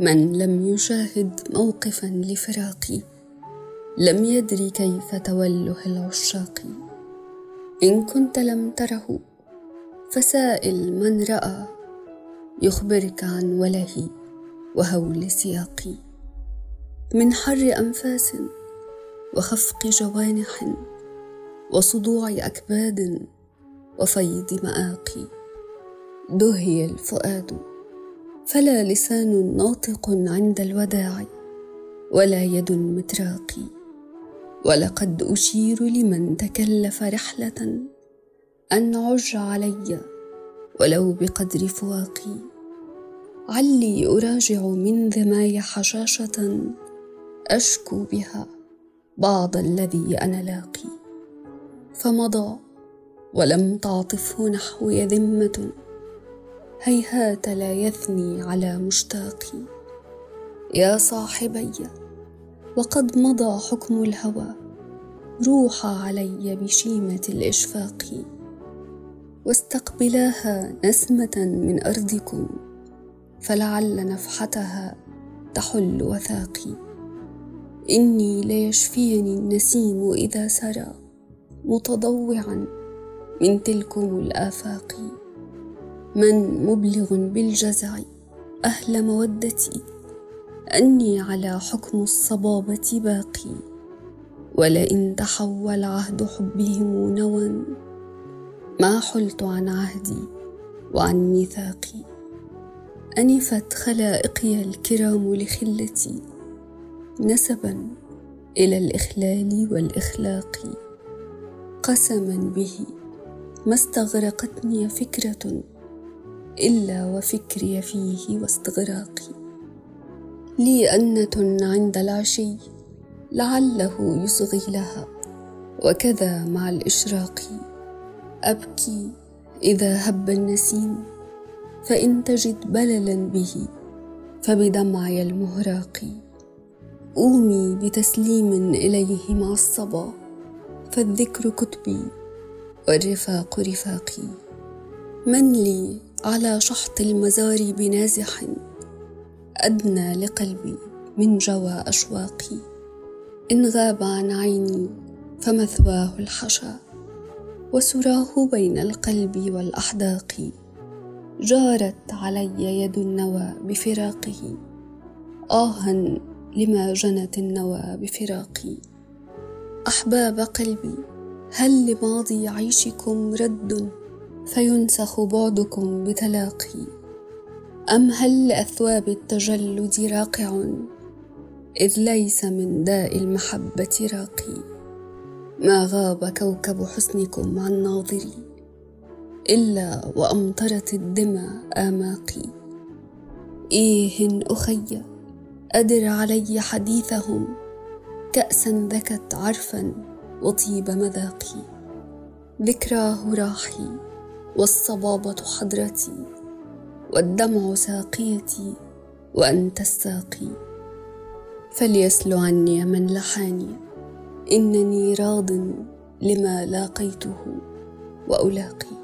من لم يشاهد موقفا لفراقي لم يدر كيف توله العشاق. إن كنت لم تره فسائل من رأى يخبرك عن ولهي وهول سياقي. من حر أنفاس وخفق جوانح وصدوع أكباد وفيض مآقي. دهي الفؤاد فلا لسان ناطق عند الوداع ولا يد متراقي ولقد أشير لمن تكلف رحلة أن عج علي ولو بقدر فواقي علي أراجع من ذماي حشاشة أشكو بها بعض الذي أنا لاقي فمضى ولم تعطفه نحوي ذمة هيهات لا يثني على مشتاقي. يا صاحبي وقد مضى حكم الهوى. روح علي بشيمة الإشفاق. واستقبلاها نسمة من أرضكم فلعل نفحتها تحل وثاقي. إني ليشفيني النسيم إذا سرى متضوعا من تلكم الآفاق. من مبلغ بالجزع أهل مودتي. أني على حكم الصبابة باقي ولئن تحول عهد حبهم نوى. ما حلت عن عهدي وعن ميثاقي. أنفت خلائقي الكرام لخلتي نسبا إلى الإخلال والإخلاق. قسما به ما استغرقتني فكرة إلا وفكري فيه واستغراقي. لي أنة عند العشي لعله يصغي لها وكذا مع الإشراق. أبكي إذا هب النسيم فإن تجد بللا به فبدمعي المهراق. أومي بتسليم إليه مع الصبا فالذكر كتبي والرفاق رفاقي. من لي على شحط المزار بنازح أدنى لقلبي من جوى أشواقي. إن غاب عن عيني فمثواه الحشا وسراه بين القلب والأحداق. جارت علي يد النوى بفراقه آها لما جنت النوى بفراقي. أحباب قلبي هل لماضي عيشكم رد؟ فينسخ بعدكم بتلاقي. أم هل لأثواب التجلد راقع؟ إذ ليس من داء المحبة راقي. ما غاب كوكب حسنكم عن ناظري. إلا وأمطرت الدمى آماقي. إيه أخي أدر علي حديثهم. كأسا ذكت عرفا وطيب مذاقي. ذكراه راحي. والصبابة حضرتي والدمع ساقيتي وأنت الساقي فليسل عني من لحاني إنني راض لما لاقيته وألاقي